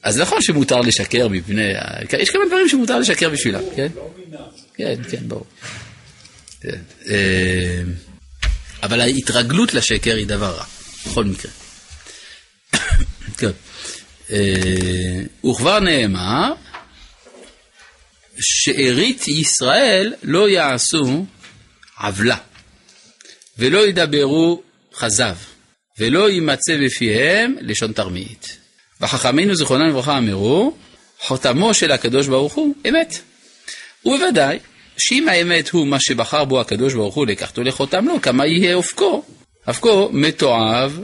אז נכון שמותר לשקר מפני, יש כמה דברים שמותר לשקר בשבילם, כן? כן, כן, ברור. כן. אה, אבל ההתרגלות לשקר היא דבר רע, בכל מקרה. כן. אה, וכבר נאמר, שארית ישראל לא יעשו עוולה, ולא ידברו כזב, ולא יימצא בפיהם לשון תרמית. וחכמינו זיכרונם לברכה אמרו, חותמו של הקדוש ברוך הוא אמת. ובוודאי, שאם האמת הוא מה שבחר בו הקדוש ברוך הוא לקחתו לחותם לו, כמה יהיה אופקו? אופקו מתועב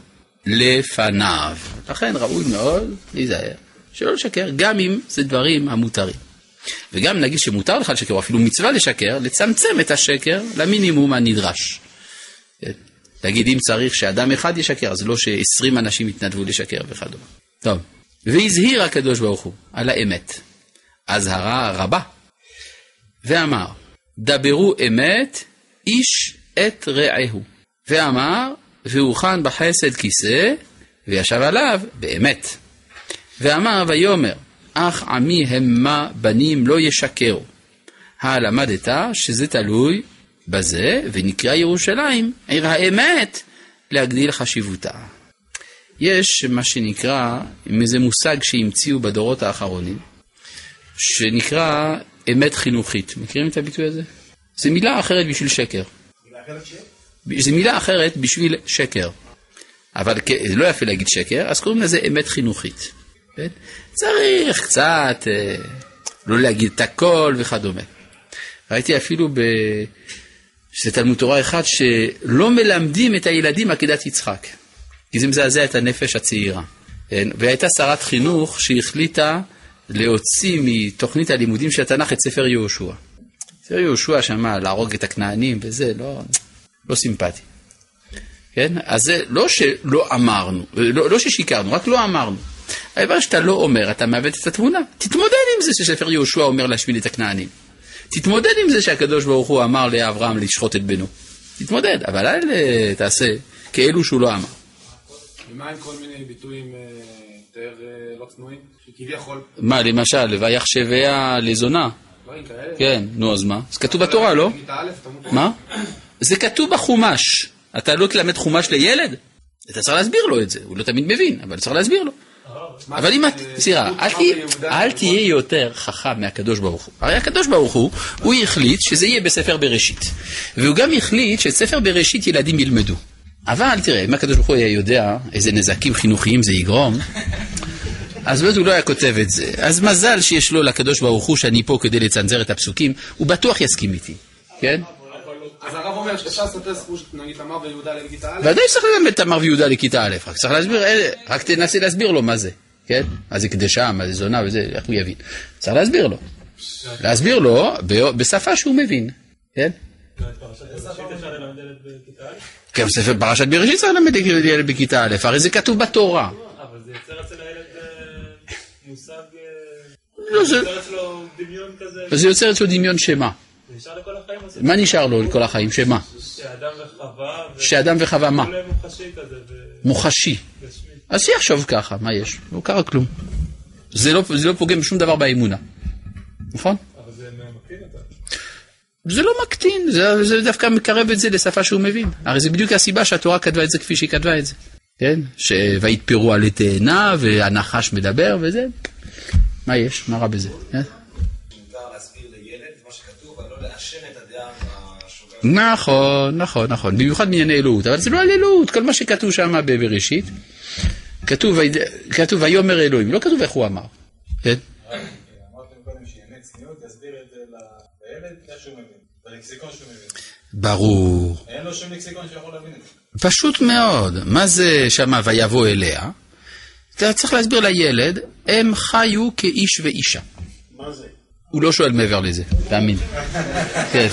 לפניו. לכן ראוי מאוד להיזהר, שלא לשקר, גם אם זה דברים המותרים. וגם נגיד שמותר לך לשקר, או אפילו מצווה לשקר, לצמצם את השקר למינימום הנדרש. להגיד, אם צריך שאדם אחד ישקר, אז לא שעשרים אנשים יתנדבו לשקר וכדומה. טוב, והזהיר הקדוש ברוך הוא על האמת, אזהרה רבה, ואמר, דברו אמת איש את רעהו, ואמר, והוכן בחסד כיסא, וישב עליו באמת. ואמר ויאמר, אך עמי המה בנים לא ישקרו. הלמדת שזה תלוי בזה, ונקרא ירושלים, עיר האמת, להגדיל חשיבותה. יש מה שנקרא, איזה מושג שהמציאו בדורות האחרונים, שנקרא אמת חינוכית. מכירים את הביטוי הזה? זו מילה אחרת בשביל שקר. זו מילה אחרת בשביל שקר. אבל זה לא יפה להגיד שקר, אז קוראים לזה אמת חינוכית. כן? צריך קצת אה, לא להגיד את הכל וכדומה. ראיתי אפילו ב... שזה תלמוד תורה אחד שלא מלמדים את הילדים עקדת יצחק. כי זה מזעזע את הנפש הצעירה. כן? והייתה שרת חינוך שהחליטה להוציא מתוכנית הלימודים של התנ"ך את ספר יהושע. ספר יהושע שמה להרוג את הכנענים וזה, לא, לא סימפטי. כן? אז זה לא שלא אמרנו, לא, לא ששיקרנו, רק לא אמרנו. העבר שאתה לא אומר, אתה מעוות את התמונה. תתמודד עם זה שספר יהושע אומר להשמיד את הכנענים. תתמודד עם זה שהקדוש ברוך הוא אמר לאברהם לשחוט את בנו. תתמודד, אבל אל אה, תעשה כאילו שהוא לא אמר. ומה עם כל מיני ביטויים אה, יותר אה, לא צנועים? שכביכול, מה, למשל, ויחשביה לזונה? דברים כאלה. כן, נו אז מה? זה כתוב בתורה, לא? מה? זה כתוב בחומש. אתה לא תלמד חומש לילד? אתה צריך להסביר לו את זה, הוא לא תמיד מבין, אבל צריך להסביר לו. אבל אם את, סליחה, אל תהיה- יותר חכם מהקדוש ברוך הוא. הרי הקדוש ברוך הוא, הוא החליט שזה יהיה בספר בראשית. והוא גם החליט שאת ספר בראשית ילדים ילמדו. אבל תראה, אם הקדוש ברוך הוא היה יודע איזה נזקים חינוכיים זה יגרום, אז באמת הוא לא היה כותב את זה. אז מזל שיש לו לקדוש ברוך הוא שאני פה כדי לצנזר את הפסוקים, הוא בטוח יסכים איתי, כן? אז הרב אומר שאפשר לספר סיפור שנגיד תמר ויהודה לכיתה א', ודאי שצריך ללמד תמר ויהודה לכיתה א', רק צריך להסביר, אה, רק תנסה להסביר לו מה זה, כן? מה זה קדשה, מה זה זונה וזה, איך הוא יבין. צריך להסביר לו. להסביר לו ב- בשפה שהוא מבין, כן? א'? כן, ספר פרשת בראשית צריך ללמד ילד בכיתה א', הרי זה כתוב בתורה. אבל זה יוצר אצל הילד אה, מושג... אה, לא, זה- יוצר אצלו דמיון שמה. מה נשאר לו לכל החיים? שמה? שאדם וחווה, מה? מוחשי. אז שיחשוב ככה, מה יש? לא קרה כלום. זה לא, לא פוגם בשום דבר באמונה. נכון? אבל זה מקטין אותה. זה לא מקטין, זה, זה דווקא מקרב את זה לשפה שהוא מבין. הרי זה בדיוק הסיבה שהתורה כתבה את זה כפי שהיא כתבה את זה. כן? שויתפרו עלי תאנה והנחש מדבר וזה. מה יש? מה רע בזה? כן? נכון, נכון, נכון. במיוחד בענייני אלוהות. אבל זה לא על אלוהות, כל מה שכתוב שם בבראשית, כתוב ויאמר אלוהים, לא כתוב איך הוא אמר. כן? אמרתם קודם שאמת צניעות, תסביר את זה ל- לילד איך שהוא מבין, בלקסיקון שהוא מבין. ברור. אין לו שום לקסיקון שיכול להבין את זה. פשוט מאוד. מה זה שמה ויבוא אליה? אתה צריך להסביר לילד, הם חיו כאיש ואישה. מה זה? הוא לא שואל מעבר לזה, תאמין. כן.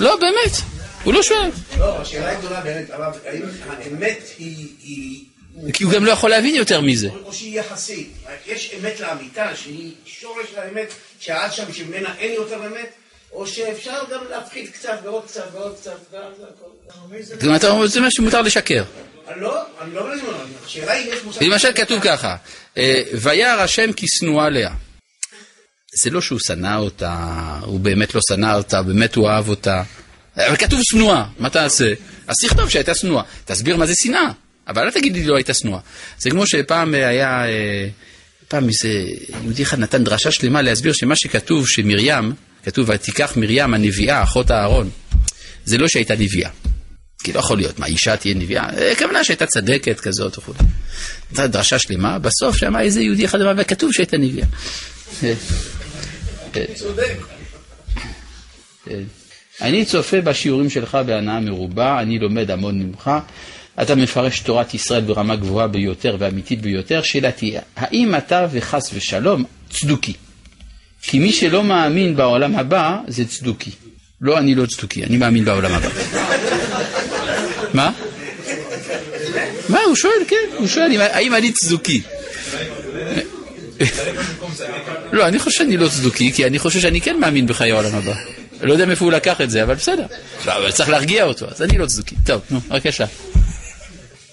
לא, באמת, הוא לא שואל. לא, השאלה היא גדולה באמת, הרב, האם האמת. היא... כי הוא גם לא יכול להבין יותר מזה. או שהיא יחסית. יש אמת לאמיתה, שהיא שורש לאמת, שעד שם שממנה אין יותר אמת, או שאפשר גם להפחית קצת ועוד קצת ועוד קצת, ואז הכל... זאת אומרת, אתה אומר, זה מה שמותר לשקר. לא, אני לא מבין, השאלה היא, יש מושג... למשל כתוב ככה, אה, וירא השם כי שנואה לאה. זה לא שהוא שנא אותה, הוא באמת לא שנא אותה, באמת הוא אהב אותה. אבל כתוב שנואה, מה תעשה? אז תכתוב שהייתה שנואה. תסביר מה זה שנאה, אבל אל תגיד לי לא הייתה שנואה. זה כמו שפעם היה, אה, פעם איזה יהודי אחד נתן דרשה שלמה להסביר שמה שכתוב שמרים, כתוב ותיקח מרים הנביאה, אחות אהרון, זה לא שהייתה נביאה. כי לא יכול להיות, מה, אישה תהיה נביאה? אה, הכוונה שהייתה צדקת כזאת וכו'. נתן דרשה שלמה, בסוף שם איזה יהודי אחד אמר, וכתוב שהייתה נביאה. אה, אה. אני צופה בשיעורים שלך בהנאה מרובה, אני לומד המון ממך. אתה מפרש תורת ישראל ברמה גבוהה ביותר ואמיתית ביותר. שאלתי, האם אתה וחס ושלום צדוקי? כי מי שלא מאמין בעולם הבא זה צדוקי. לא, אני לא צדוקי, אני מאמין בעולם הבא. מה? מה, הוא שואל, כן, הוא שואל, האם אני צדוקי? לא, אני חושב שאני לא צדוקי, כי אני חושב שאני כן מאמין בחיי העולם הבא. לא יודע מאיפה הוא לקח את זה, אבל בסדר. אבל צריך להרגיע אותו, אז אני לא צדוקי. טוב, נו, בבקשה.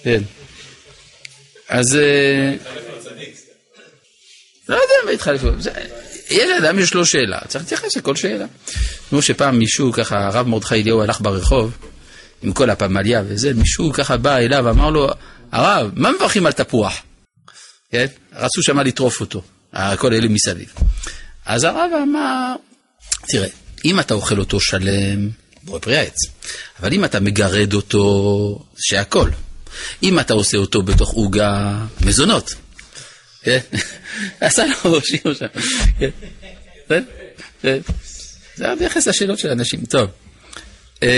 כן. אז... אה, לא יודע מה התחלף יש אדם יש לו שאלה, צריך להתייחס לכל שאלה. כמו שפעם מישהו ככה, הרב מרדכי אליהו הלך ברחוב, עם כל הפמליה וזה, מישהו ככה בא אליו ואמר לו, הרב, מה מברכים על תפוח? כן? רצו שמה לטרוף אותו, כל אלה מסביב. אז הרב אמר, תראה, אם אתה אוכל אותו שלם, בורא פרי העץ, אבל אם אתה מגרד אותו, שהכל. אם אתה עושה אותו בתוך עוגה, מזונות. כן? עשה לו שם. כן? כן? כן. זה עוד יחס לשאלות של אנשים. טוב. אה,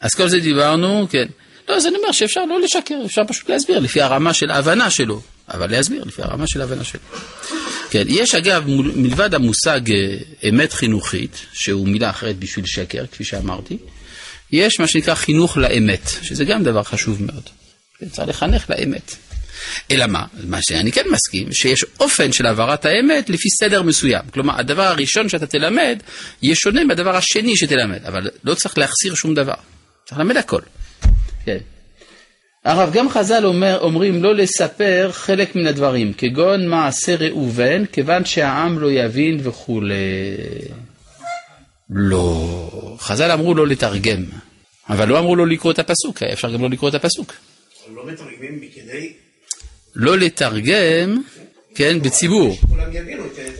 אז כל זה דיברנו, כן. לא, אז אני אומר שאפשר לא לשקר, אפשר פשוט להסביר לפי הרמה של ההבנה שלו, אבל להסביר לפי הרמה של ההבנה שלו. כן, יש אגב, מלבד המושג אה, אמת חינוכית, שהוא מילה אחרת בשביל שקר, כפי שאמרתי, יש מה שנקרא חינוך לאמת, שזה גם דבר חשוב מאוד. כן, צריך לחנך לאמת. אלא מה? מה שאני כן מסכים, שיש אופן של העברת האמת לפי סדר מסוים. כלומר, הדבר הראשון שאתה תלמד, יהיה שונה מהדבר השני שתלמד, אבל לא צריך להחסיר שום דבר. צריך ללמד הכל. כן. הרב, גם חז"ל אומר, אומרים לא לספר חלק מן הדברים, כגון מעשה ראובן, כיוון שהעם לא יבין וכולי. לא. חז"ל אמרו לא לתרגם, אבל לא אמרו לא לקרוא את הפסוק, אפשר גם לא לקרוא את הפסוק. לא מתרגמים כדי לא לתרגם, כן, בציבור.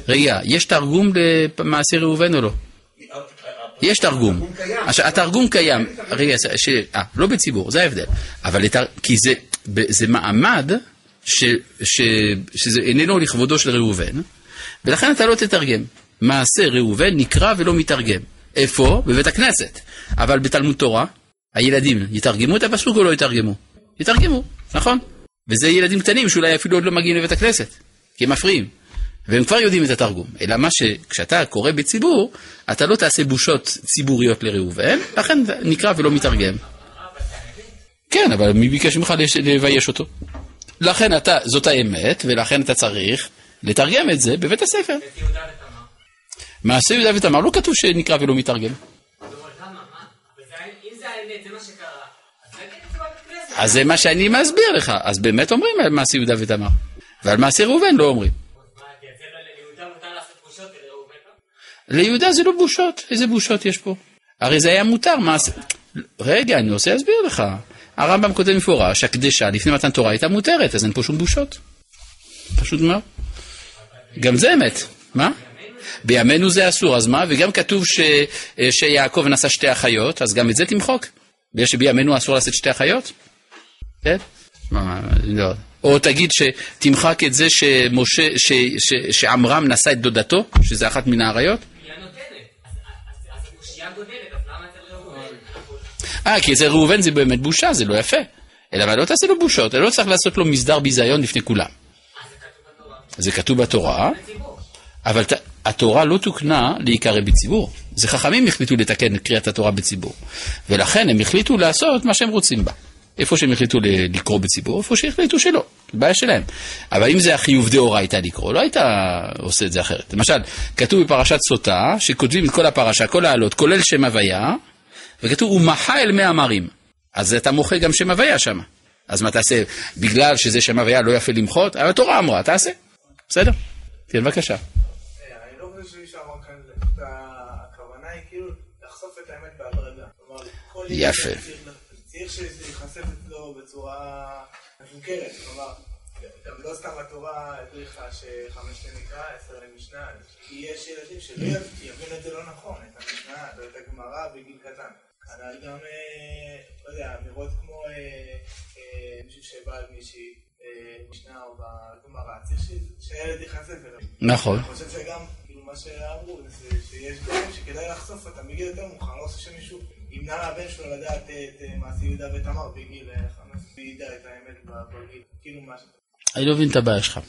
רגע, יש תרגום למעשה ראובן או לא? יש תרגום. עכשיו, התרגום קיים, רגע, ש... אה, לא בציבור, זה ההבדל. אבל לתר... כי זה, זה מעמד ש... ש... שזה איננו לכבודו של ראובן, ולכן אתה לא תתרגם. מעשה ראובן נקרא ולא מתרגם. איפה? בבית הכנסת. אבל בתלמוד תורה, הילדים יתרגמו את הפסוק או לא יתרגמו? יתרגמו, נכון. וזה ילדים קטנים שאולי אפילו עוד לא מגיעים לבית הכנסת, כי הם מפריעים. והם כבר יודעים את התרגום. אלא מה שכשאתה קורא בציבור, אתה לא תעשה בושות ציבוריות לראובן, לכן זה נקרא ולא מתרגם. כן, אבל מי ביקש ממך לבייש אותו? לכן אתה, זאת האמת, ולכן אתה צריך לתרגם את זה בבית הספר. מעשה יהודה ותמר לא כתוב שנקרא ולא מתרגם. אז זה מה שאני מסביר לך. אז באמת אומרים על מעשה יהודה ותמר. ועל מעשה ראובן לא אומרים. ליהודה זה לא בושות, איזה בושות יש פה? הרי זה היה מותר. רגע, אני רוצה להסביר לך. הרמב"ם כותב מפורש שהקדשה לפני מתן תורה הייתה מותרת, אז אין פה שום בושות. פשוט מאוד. גם זה אמת. מה? בימינו זה אסור, אז מה? וגם כתוב ש... שיעקב נשא שתי אחיות, אז גם את זה תמחוק. בגלל שבימינו אסור לשאת שתי אחיות? כן? מה, לא. או תגיד שתמחק את זה שמשה, ש... ש... שעמרם נשא את דודתו, שזה אחת מן האריות? אה, כי אצל ראובן זה באמת בושה, זה לא יפה. אלא אבל לא תעשה לו בושות, לא צריך לעשות לו מסדר ביזיון לפני כולם. זה כתוב בתורה, אבל ת... התורה לא תוקנה להיקרא בציבור. זה חכמים החליטו לתקן את קריאת התורה בציבור. ולכן הם החליטו לעשות מה שהם רוצים בה. איפה שהם החליטו לקרוא בציבור, איפה שהחליטו שלא, בעיה שלהם. אבל אם זה החיוב דאורייתא לקרוא, לא היית עושה את זה אחרת. למשל, כתוב בפרשת סוטה, שכותבים את כל הפרשה, כל העלות, כולל שם הוויה, וכתוב, הוא מחה אל מי אמרים. אז אתה מוחה גם שם הוויה שם. אז מה תעשה? בגלל שזה שם הוויה לא יפה למחות? אבל התורה אמרה, תעשה. בסדר? כן, בבקשה. לא כאילו יפה. בצורה מבוקרת. כלומר, גם לא סתם התורה הדריכה שחמש לנקרא, עשר למשנה, כי יש ילדים שלא יב- יבינו את זה לא נכון, את המשנה ואת הגמרא בגיל קטן. כנ"ל גם, אה, לא יודע, אמירות כמו אה, אה, מישהו שבא על מישהי, אה, משנה או בגמרא, צריך שהילד ייחשף אליו. נכון. אני חושב שגם, כאילו מה שאמרו, שיש דברים שכדאי לחשוף אותם בגיל יותר מאוחר, אני לא חושב שמישהו ימנע מהבן שלו לדעת את אה, מעשי יהודה ותמר בגיל אה, חמש, וידע את האמת בגיל, כאילו מה. אני לא מבין את הבעיה שלך.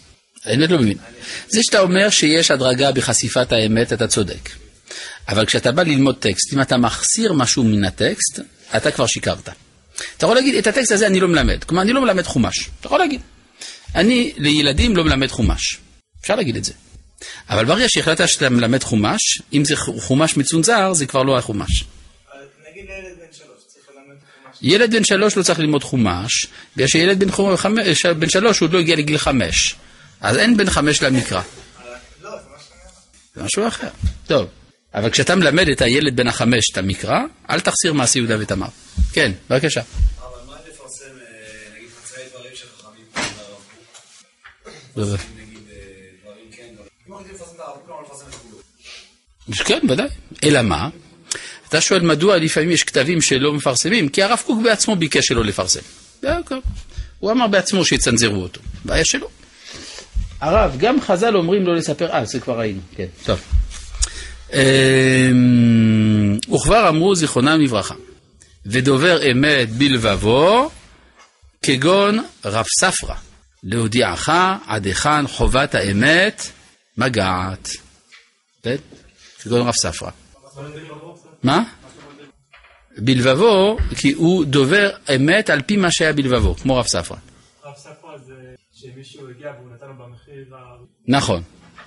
אני לא מבין. זה שאתה אומר שיש הדרגה בחשיפת האמת, אתה צודק. אבל כשאתה בא ללמוד טקסט, אם אתה מחסיר משהו מן הטקסט, אתה כבר שיקרת. אתה יכול להגיד, את הטקסט הזה אני לא מלמד. כלומר, אני לא מלמד חומש. אתה יכול להגיד. אני לילדים לא מלמד חומש. אפשר להגיד את זה. אבל ברגע שהחלטת שאתה מלמד חומש, אם זה חומש מצונזר, זה כבר לא החומש. נגיד לילד בן שלוש, צריך ללמד חומש. ילד בן שלוש לא צריך ללמוד חומש, בגלל שילד בן, חומש, בן שלוש הוא עוד לא הגיע לגיל חמש. אז אין בן חמש למקרא. לא, זה. זה משהו אחר. טוב, אבל כשאתה מלמד את הילד בן החמש את המקרא, אל תחסיר מעשי יהודה ותמר. כן, בבקשה. אה, אה. כן, ודאי. אלא מה? אתה שואל מדוע לפעמים יש כתבים שלא מפרסמים? כי הרב קוק בעצמו ביקש שלא לפרסם. הוא אמר בעצמו שיצנזרו אותו. בעיה שלו. הרב, גם חז"ל אומרים לא לספר, אה, זה כבר ראינו, כן, טוב. אמ, וכבר אמרו זיכרונם לברכה, ודובר אמת בלבבו, כגון רב ספרא, להודיעך עד היכן חובת האמת מגעת. כן? כגון רב ספרא. מה? בלבבו, כי הוא דובר אמת על פי מה שהיה בלבבו, כמו רב ספרא. רב ספרא זה שמישהו הגיע והוא נתן לו במחיר ה... נכון,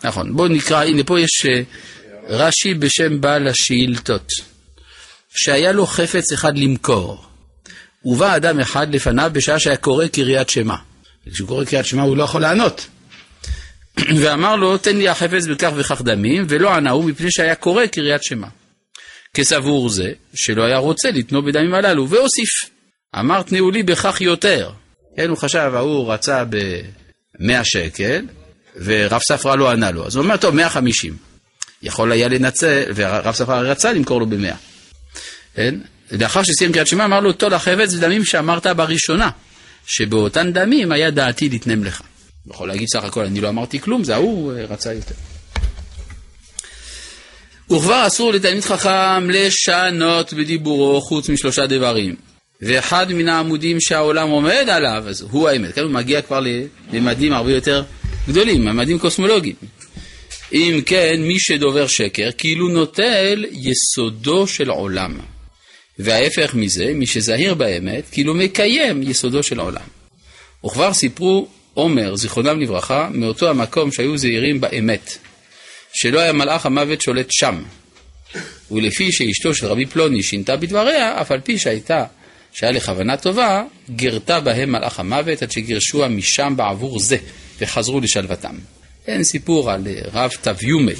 נכון. בואו נקרא, הנה פה יש אה, רש"י בשם בעל השאילתות, שהיה לו חפץ אחד למכור. ובא אדם אחד לפניו בשעה שהיה קורא קריאת שמע. כשהוא קורא קריאת שמע הוא לא יכול לענות. ואמר לו, תן לי החפץ בכך וכך דמים, ולא ענה הוא מפני שהיה קורא קריאת שמע. כסבור זה, שלא היה רוצה לתנו בדמים הללו, והוסיף, אמר תנאו לי בכך יותר. כן, הוא חשב, ההוא רצה ב-100 שקל, ורב ספרא לא ענה לו. אז הוא אומר, טוב, 150. יכול היה לנצל, ורב ספרא רצה למכור לו ב-100. כן? לאחר שסיים קריאת שמע, אמר לו, טול החפץ ודמים שאמרת בראשונה, שבאותן דמים היה דעתי לתנם לך. יכול להגיד סך הכל, אני לא אמרתי כלום, זה ההוא אה, רצה יותר. וכבר אסור לתלמיד חכם לשנות בדיבורו חוץ משלושה דברים. ואחד מן העמודים שהעולם עומד עליו, אז הוא האמת. כאן הוא מגיע כבר לממדים הרבה יותר גדולים, ממדים קוסמולוגיים. אם כן, מי שדובר שקר, כאילו נוטל יסודו של עולם. וההפך מזה, מי שזהיר באמת, כאילו מקיים יסודו של עולם. וכבר סיפרו עומר, זיכרונם לברכה, מאותו המקום שהיו זהירים באמת, שלא היה מלאך המוות שולט שם. ולפי שאשתו של רבי פלוני שינתה בדבריה, אף על פי שהייתה, שהיה לכוונה טובה, גרתה בהם מלאך המוות עד שגירשוה משם בעבור זה, וחזרו לשלוותם. אין סיפור על רב תביומי,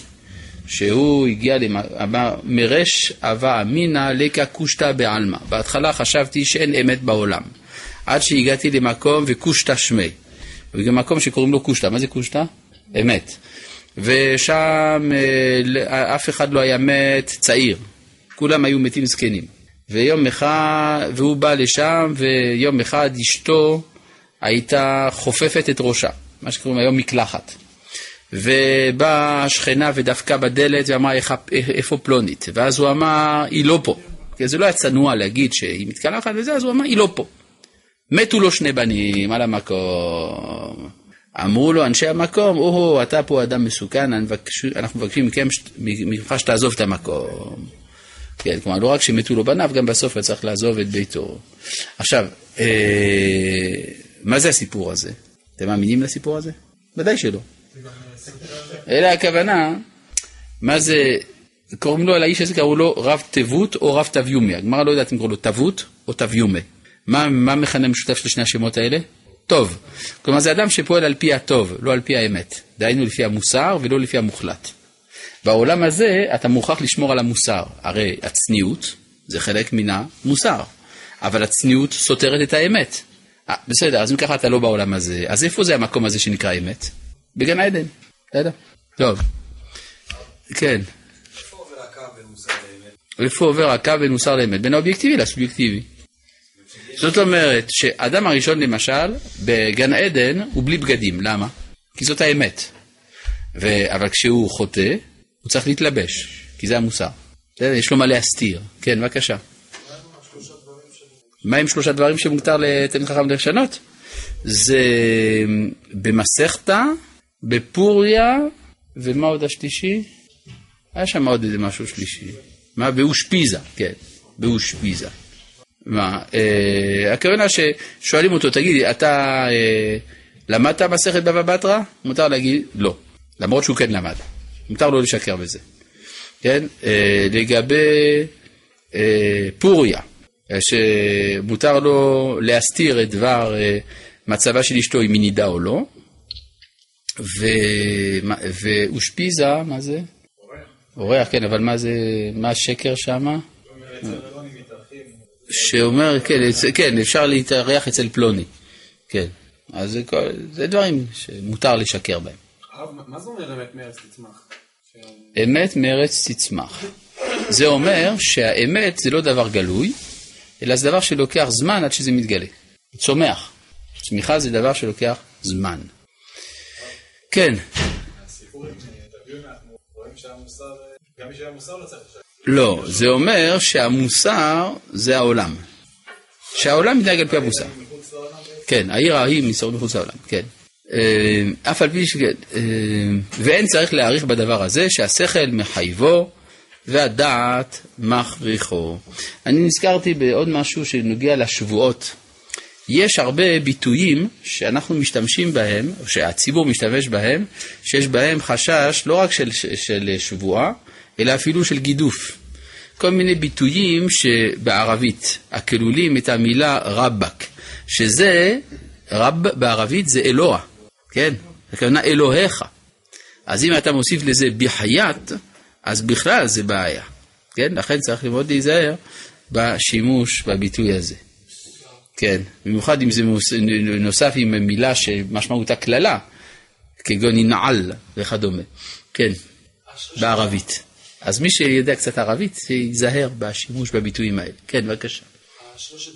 שהוא הגיע, אמר, מרש אבה אמינא לקא קושטא בעלמא. בהתחלה חשבתי שאין אמת בעולם, עד שהגעתי למקום וקושטא שמי. במקום שקוראים לו קושטא, מה זה קושטא? אמת. ושם אה, אף אחד לא היה מת צעיר, כולם היו מתים זקנים. ויום אחד, והוא בא לשם, ויום אחד אשתו הייתה חופפת את ראשה, מה שקוראים היום מקלחת. ובאה השכנה ודפקה בדלת ואמרה איפה פלונית, ואז הוא אמר היא לא פה, כי זה לא היה צנוע להגיד שהיא מתקלחת וזה, אז הוא אמר היא לא פה. מתו לו שני בנים על המקום. אמרו לו אנשי המקום, או אתה פה אדם מסוכן, אנחנו מבקשים ממך שתעזוב את המקום. כן, כלומר, לא רק שמתו לו בניו, גם בסוף היה צריך לעזוב את ביתו. עכשיו, אה, מה זה הסיפור הזה? אתם מאמינים לסיפור הזה? ודאי שלא. אלא הכוונה, מה זה, קוראים לו, לאיש הזה קראו לו רב תבות או רב תביומי. הגמרא לא יודעת אם קוראים לו תבות או תביומי. מה, מה מכנה משותף של שני השמות האלה? טוב. כלומר, זה אדם שפועל על פי הטוב, לא על פי האמת. דהיינו לפי המוסר ולא לפי המוחלט. בעולם הזה אתה מוכרח לשמור על המוסר. הרי הצניעות זה חלק מן המוסר, אבל הצניעות סותרת את האמת. 아, אה, בסדר, אז אם ככה אתה לא בעולם הזה, אז איפה זה המקום הזה שנקרא אמת? בגן עדן, בסדר? טוב. כן. איפה עובר הקו בין מוסר לאמת? בין האובייקטיבי לסובייקטיבי. זאת אומרת שאדם הראשון למשל, בגן עדן הוא בלי בגדים, למה? כי זאת האמת. ו... אבל כשהוא חוטא, הוא צריך להתלבש, כי זה המוסר. יש לו מה להסתיר. כן, בבקשה. מה עם שלושה דברים שמותר לתלמיד חכם לשנות? זה במסכתא, בפוריה, ומה עוד השלישי? היה שם עוד איזה משהו שלישי. מה? באושפיזה, כן, באושפיזה. מה? אה, הכוונה ששואלים אותו, תגיד, אתה אה, למדת מסכת בבא בתרא? מותר להגיד לא, למרות שהוא כן למד. מותר לו לשקר בזה. כן? אה, לגבי אה, פוריה, שמותר לו להסתיר את דבר אה, מצבה של אשתו אם היא נידה או לא, ואושפיזה, מה זה? אורח, כן, אבל מה זה, מה השקר שמה? שאומר, כן, כן, אפשר להתארח אצל פלוני, כן. אז זה, זה דברים שמותר לשקר בהם. מה זה אומר אמת מארץ תצמח? אמת מארץ תצמח. זה אומר שהאמת זה לא דבר גלוי, אלא זה דבר שלוקח זמן עד שזה מתגלה. צומח. צמיחה זה דבר שלוקח זמן. כן. לא, זה אומר שהמוסר זה העולם. שהעולם מתנהג על פי המוסר. כן, העיר ההיא מסורת מחוץ לעולם, כן. אה, אף על פי ש... אה, ואין צריך להעריך בדבר הזה שהשכל מחייבו והדעת מכריחו. אני נזכרתי בעוד משהו שנוגע לשבועות. יש הרבה ביטויים שאנחנו משתמשים בהם, או שהציבור משתמש בהם, שיש בהם חשש לא רק של, של שבועה, אלא אפילו של גידוף. כל מיני ביטויים שבערבית, הכלולים את המילה רבק, שזה, רב בערבית זה אלוה. כן? הכוונה אלוהיך. אז אם אתה מוסיף לזה בחייאת, אז בכלל זה בעיה. כן? לכן צריך מאוד להיזהר בשימוש בביטוי הזה. כן, במיוחד אם זה נוסף עם מילה שמשמעותה קללה, כגון ינעל וכדומה. כן, בערבית. אז מי שיודע קצת ערבית, ייזהר בשימוש בביטויים האלה. כן, בבקשה. שלושת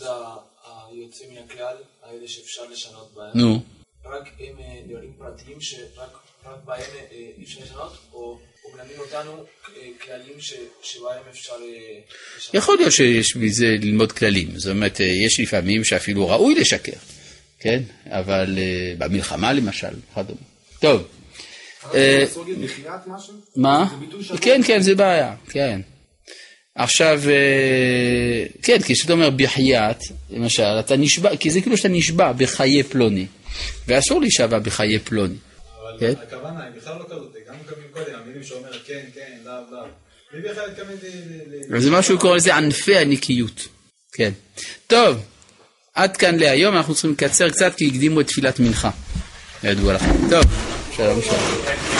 היוצאים מן הכלל, האלה שאפשר לשנות בהם. נו. רק הם אה, דברים פרטיים שרק בהם אה, אי אפשר לשנות, או מלמדים אותנו אה, כללים שבהם אפשר? יכול להיות שיש מזה ללמוד כללים, זאת אומרת, יש לפעמים שאפילו ראוי לשקר, כן? אבל במלחמה למשל, וכדומה. טוב. מה? כן, כן, זה בעיה, כן. עכשיו, כן, כשאתה אומר בחייאת, למשל, אתה נשבע, כי זה כאילו שאתה נשבע בחיי פלוני. ואסור להישבע בחיי פלוני. אבל כן? הכוונה היא בכלל לא כזאת, גם קודם, המילים שאומר כן, כן, לאו, לאו. זה משהו קורא לזה ענפי הנקיות. כן. טוב, עד כאן להיום, אנחנו צריכים לקצר קצת כי הקדימו את תפילת מנחה. ידוע לכם. טוב, שלום שלום.